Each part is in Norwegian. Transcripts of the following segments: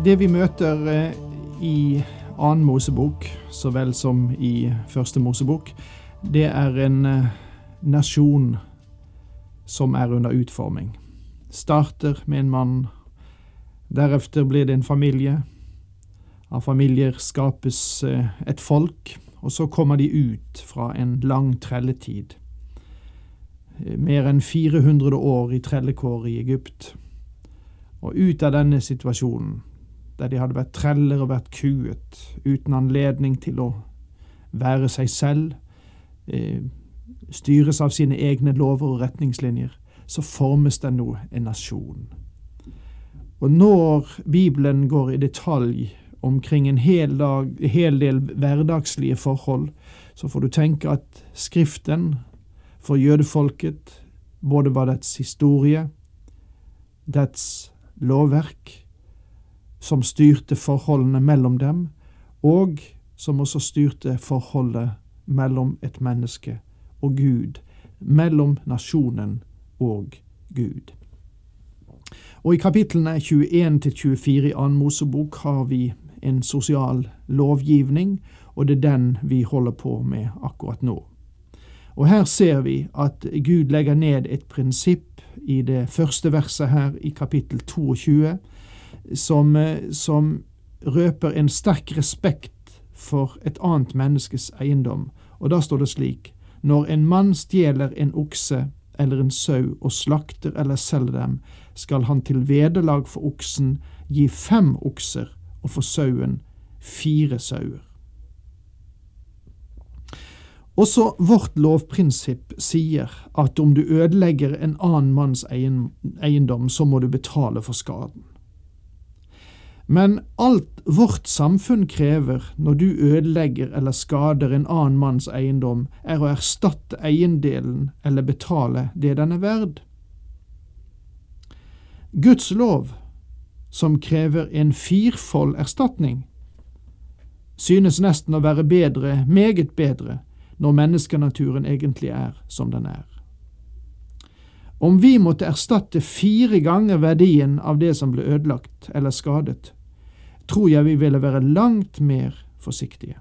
Det vi møter eh, i annen Mosebok, så vel som i første Mosebok, det er en eh, nasjon som er under utforming. Starter med en mann, deretter blir det en familie. Av familier skapes eh, et folk, og så kommer de ut fra en lang trelletid. Mer enn 400 år i trellekår i Egypt. Og ut av denne situasjonen der de hadde vært treller og vært kuet, uten anledning til å være seg selv, eh, styres av sine egne lover og retningslinjer, så formes det nå en nasjon. Og når Bibelen går i detalj omkring en hel, dag, hel del hverdagslige forhold, så får du tenke at Skriften for jødefolket både var dets historie, dets lovverk, som styrte forholdene mellom dem, og som også styrte forholdet mellom et menneske og Gud, mellom nasjonen og Gud. Og I kapitlene 21-24 i Annen Mosebok har vi en sosial lovgivning, og det er den vi holder på med akkurat nå. Og Her ser vi at Gud legger ned et prinsipp i det første verset her i kapittel 22, som, eh, som røper en sterk respekt for et annet menneskes eiendom. Og da står det slik Når en mann stjeler en okse eller en sau og slakter eller selger dem, skal han til vederlag for oksen gi fem okser og for sauen fire sauer. Også vårt lovprinsipp sier at om du ødelegger en annen manns eiendom, så må du betale for skaden. Men alt vårt samfunn krever når du ødelegger eller skader en annen manns eiendom, er å erstatte eiendelen eller betale det den er verd. Guds lov, som krever en firfold erstatning, synes nesten å være bedre, meget bedre, når menneskenaturen egentlig er som den er. Om vi måtte erstatte fire ganger verdien av det som ble ødelagt eller skadet, tror jeg vi ville være langt mer forsiktige.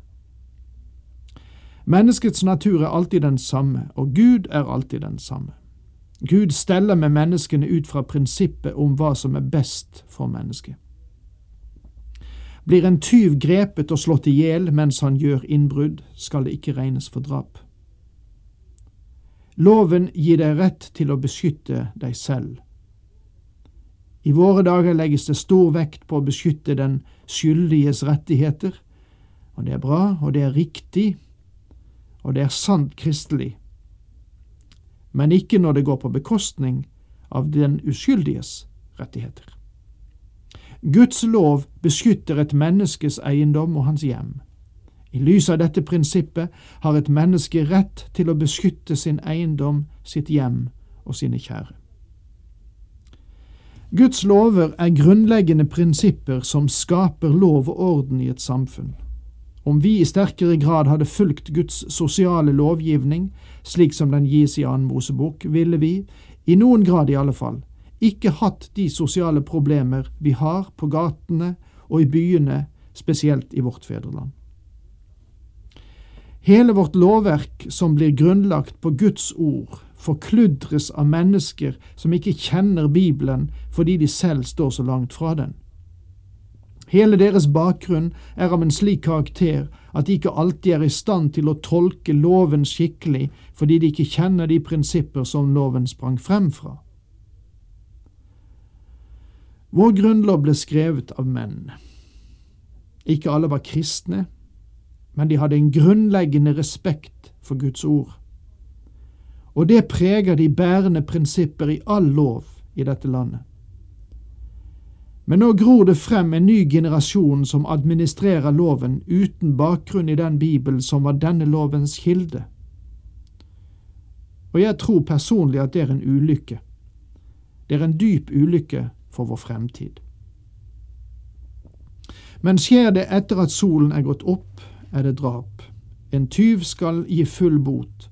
Menneskets natur er alltid den samme, og Gud er alltid den samme. Gud steller med menneskene ut fra prinsippet om hva som er best for mennesket. Blir en tyv grepet og slått i hjel mens han gjør innbrudd, skal det ikke regnes for drap. Loven gir deg rett til å beskytte deg selv i våre dager legges det stor vekt på å beskytte den skyldiges rettigheter, og det er bra, og det er riktig, og det er sant kristelig, men ikke når det går på bekostning av den uskyldiges rettigheter. Guds lov beskytter et menneskes eiendom og hans hjem. I lys av dette prinsippet har et menneske rett til å beskytte sin eiendom, sitt hjem og sine kjære. Guds lover er grunnleggende prinsipper som skaper lov og orden i et samfunn. Om vi i sterkere grad hadde fulgt Guds sosiale lovgivning, slik som den gis i Annen Mosebok, ville vi, i noen grad i alle fall, ikke hatt de sosiale problemer vi har på gatene og i byene, spesielt i vårt fedreland. Hele vårt lovverk som blir grunnlagt på Guds ord, forkludres av mennesker som ikke kjenner Bibelen fordi de selv står så langt fra den. Hele deres bakgrunn er av en slik karakter at de ikke alltid er i stand til å tolke loven skikkelig fordi de ikke kjenner de prinsipper som loven sprang frem fra. Vår grunnlov ble skrevet av menn. Ikke alle var kristne, men de hadde en grunnleggende respekt for Guds ord og det preger de bærende prinsipper i all lov i dette landet. Men nå gror det frem en ny generasjon som administrerer loven uten bakgrunn i den Bibelen som var denne lovens kilde. Og jeg tror personlig at det er en ulykke. Det er en dyp ulykke for vår fremtid. Men skjer det etter at solen er gått opp, er det drap. En tyv skal gi full bot.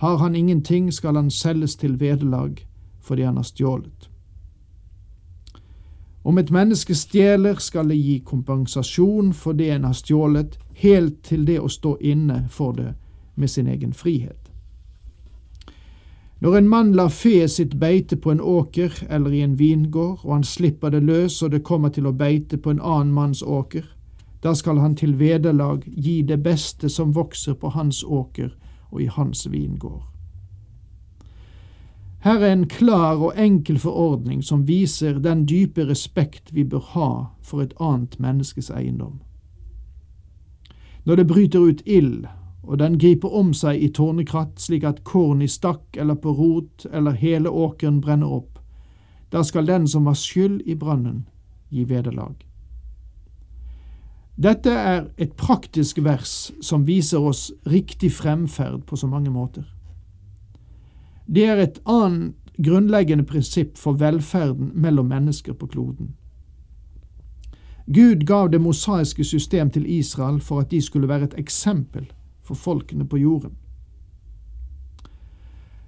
Har han ingenting, skal han selges til vederlag fordi han har stjålet. Om et menneske stjeler, skal det gi kompensasjon for det en har stjålet, helt til det å stå inne for det med sin egen frihet. Når en mann lar feet sitt beite på en åker eller i en vingård, og han slipper det løs og det kommer til å beite på en annen manns åker, da skal han til vederlag gi det beste som vokser på hans åker og i hans vingård. Her er en klar og enkel forordning som viser den dype respekt vi bør ha for et annet menneskes eiendom. Når det bryter ut ild, og den griper om seg i tårnekratt slik at korn i stakk eller på rot eller hele åkeren brenner opp, da skal den som var skyld i brannen, gi vederlag. Dette er et praktisk vers som viser oss riktig fremferd på så mange måter. Det er et annet grunnleggende prinsipp for velferden mellom mennesker på kloden. Gud gav det mosaiske system til Israel for at de skulle være et eksempel for folkene på jorden.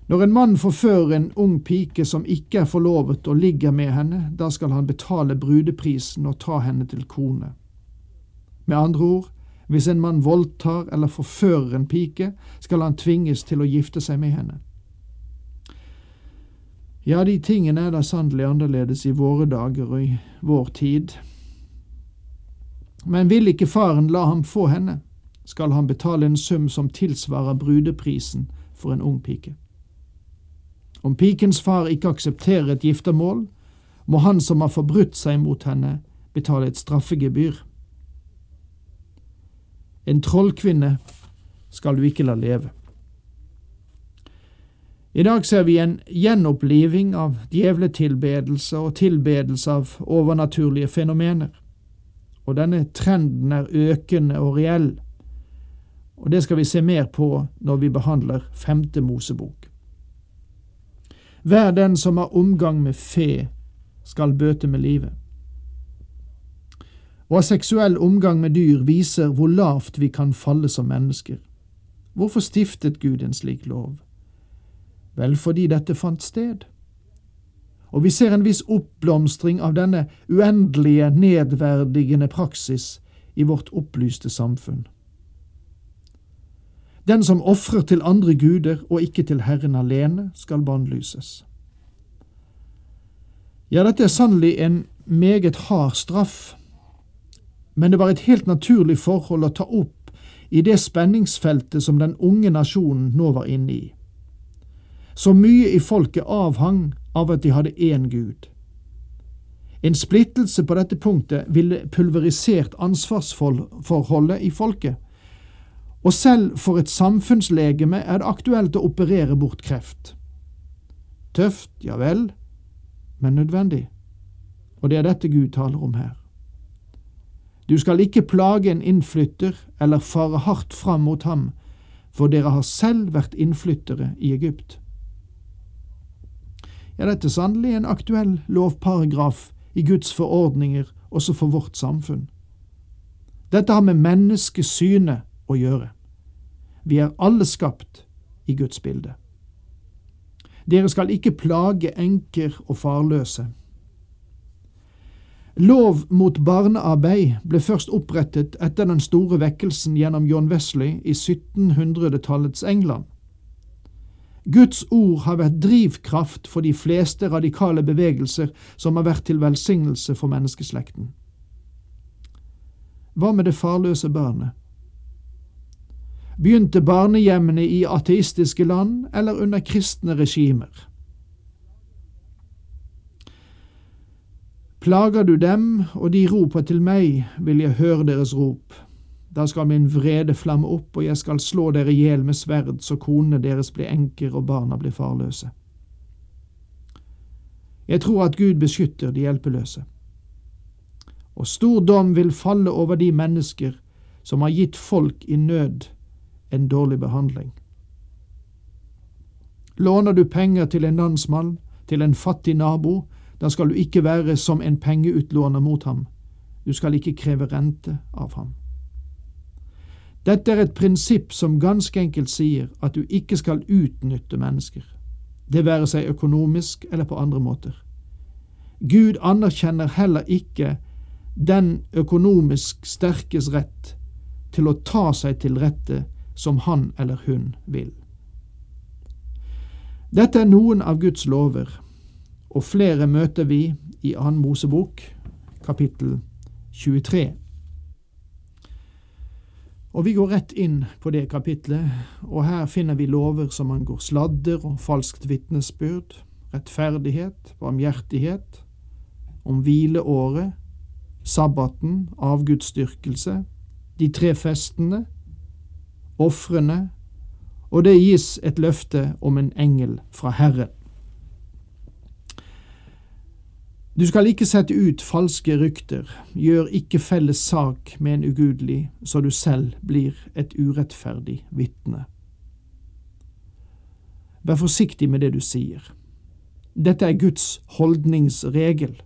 Når en mann forfører en ung pike som ikke er forlovet og ligger med henne, da skal han betale brudeprisen og ta henne til kone. Med andre ord, hvis en mann voldtar eller forfører en pike, skal han tvinges til å gifte seg med henne. Ja, de tingene er da sannelig annerledes i våre dager og i vår tid. Men vil ikke faren la ham få henne, skal han betale en sum som tilsvarer brudeprisen for en ung pike. Om pikens far ikke aksepterer et giftermål, må han som har forbrutt seg mot henne, betale et straffegebyr. En trollkvinne skal du ikke la leve. I dag ser vi en gjenoppliving av djevletilbedelse og tilbedelse av overnaturlige fenomener, og denne trenden er økende og reell, og det skal vi se mer på når vi behandler Femte Mosebok. Hver den som har omgang med fe, skal bøte med livet. Å ha seksuell omgang med dyr viser hvor lavt vi kan falle som mennesker. Hvorfor stiftet Gud en slik lov? Vel, fordi dette fant sted. Og vi ser en viss oppblomstring av denne uendelige, nedverdigende praksis i vårt opplyste samfunn. Den som ofrer til andre guder og ikke til Herren alene, skal bannlyses. Ja, dette er sannelig en meget hard straff, men det var et helt naturlig forhold å ta opp i det spenningsfeltet som den unge nasjonen nå var inne i. Så mye i folket avhang av at de hadde én Gud. En splittelse på dette punktet ville pulverisert ansvarsforholdet i folket, og selv for et samfunnslegeme er det aktuelt å operere bort kreft. Tøft, ja vel, men nødvendig. Og det er dette Gud taler om her. Du skal ikke plage en innflytter eller fare hardt fram mot ham, for dere har selv vært innflyttere i Egypt. Ja, dette er sannelig en aktuell lovparagraf i Guds forordninger også for vårt samfunn. Dette har med menneskesynet å gjøre. Vi er alle skapt i Guds bilde. Dere skal ikke plage enker og farløse. Lov mot barnearbeid ble først opprettet etter den store vekkelsen gjennom John Wesley i 1700-tallets England. Guds ord har vært drivkraft for de fleste radikale bevegelser som har vært til velsignelse for menneskeslekten. Hva med det farløse barnet? Begynte barnehjemmene i ateistiske land eller under kristne regimer? Plager du dem, og de roper til meg, vil jeg høre deres rop. Da skal min vrede flamme opp, og jeg skal slå dere i hjel med sverd, så konene deres blir enker og barna blir farløse. Jeg tror at Gud beskytter de hjelpeløse. og stor dom vil falle over de mennesker som har gitt folk i nød en dårlig behandling. Låner du penger til en landsmann, til en fattig nabo, da skal du ikke være som en pengeutlåner mot ham. Du skal ikke kreve rente av ham. Dette er et prinsipp som ganske enkelt sier at du ikke skal utnytte mennesker, det være seg økonomisk eller på andre måter. Gud anerkjenner heller ikke den økonomisk sterkes rett til å ta seg til rette som han eller hun vil. Dette er noen av Guds lover, og flere møter vi i Annen Mosebok, kapittel 23. Og vi går rett inn på det kapitlet, og her finner vi lover som angår sladder og falskt vitnesbyrd, rettferdighet, barmhjertighet, om hvileåret, sabbaten, avgudsdyrkelse, de tre festene, ofrene, og det gis et løfte om en engel fra Herren. Du skal ikke sette ut falske rykter, gjør ikke felles sak med en ugudelig, så du selv blir et urettferdig vitne. Vær forsiktig med det du sier. Dette er Guds holdningsregel.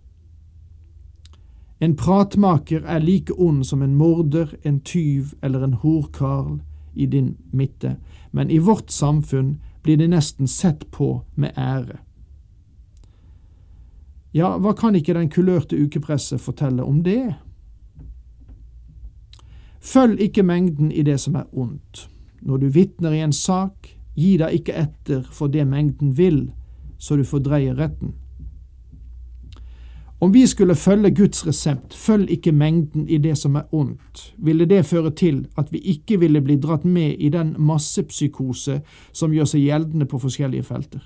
En pratmaker er like ond som en morder, en tyv eller en horkarl i din midte, men i vårt samfunn blir det nesten sett på med ære. Ja, hva kan ikke den kulørte ukepresset fortelle om det? Følg ikke mengden i det som er ondt. Når du vitner i en sak, gi deg ikke etter for det mengden vil, så du fordreier retten. Om vi skulle følge Guds resept, følg ikke mengden i det som er ondt, ville det føre til at vi ikke ville bli dratt med i den massepsykose som gjør seg gjeldende på forskjellige felter.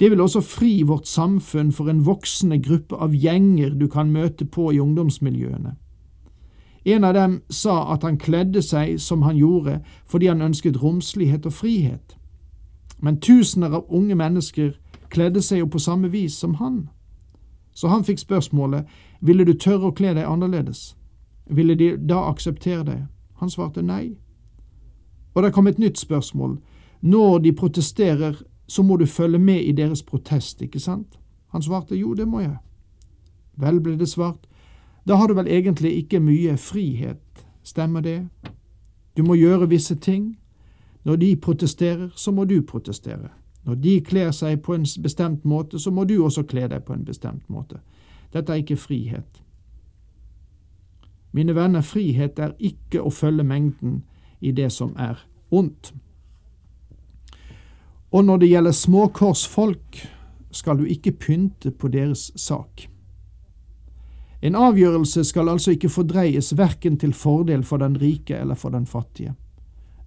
Det vil også fri vårt samfunn for en voksende gruppe av gjenger du kan møte på i ungdomsmiljøene. En av dem sa at han kledde seg som han gjorde fordi han ønsket romslighet og frihet. Men tusener av unge mennesker kledde seg jo på samme vis som han. Så han fikk spørsmålet ville du tørre å kle deg annerledes, ville de da akseptere deg? Han svarte nei. Og det kom et nytt spørsmål. Når de protesterer, så må du følge med i deres protest, ikke sant? Han svarte jo, det må jeg. Vel, ble det svart, da har du vel egentlig ikke mye frihet, stemmer det? Du må gjøre visse ting. Når de protesterer, så må du protestere. Når de kler seg på en bestemt måte, så må du også kle deg på en bestemt måte. Dette er ikke frihet. Mine venner, frihet er ikke å følge mengden i det som er ondt. Og når det gjelder småkorsfolk, skal du ikke pynte på deres sak. En avgjørelse skal altså ikke fordreies verken til fordel for den rike eller for den fattige.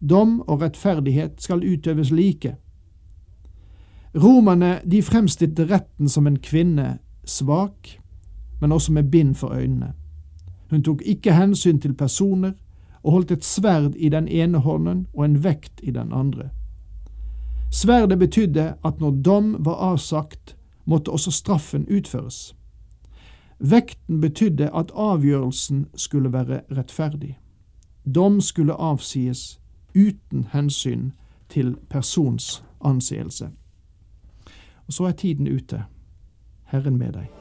Dom og rettferdighet skal utøves like. Romerne de fremstilte retten som en kvinne svak, men også med bind for øynene. Hun tok ikke hensyn til personer og holdt et sverd i den ene hånden og en vekt i den andre. Sverdet betydde at når dom var avsagt, måtte også straffen utføres. Vekten betydde at avgjørelsen skulle være rettferdig. Dom skulle avsies uten hensyn til persons anseelse. Og så er tiden ute. Herren med deg.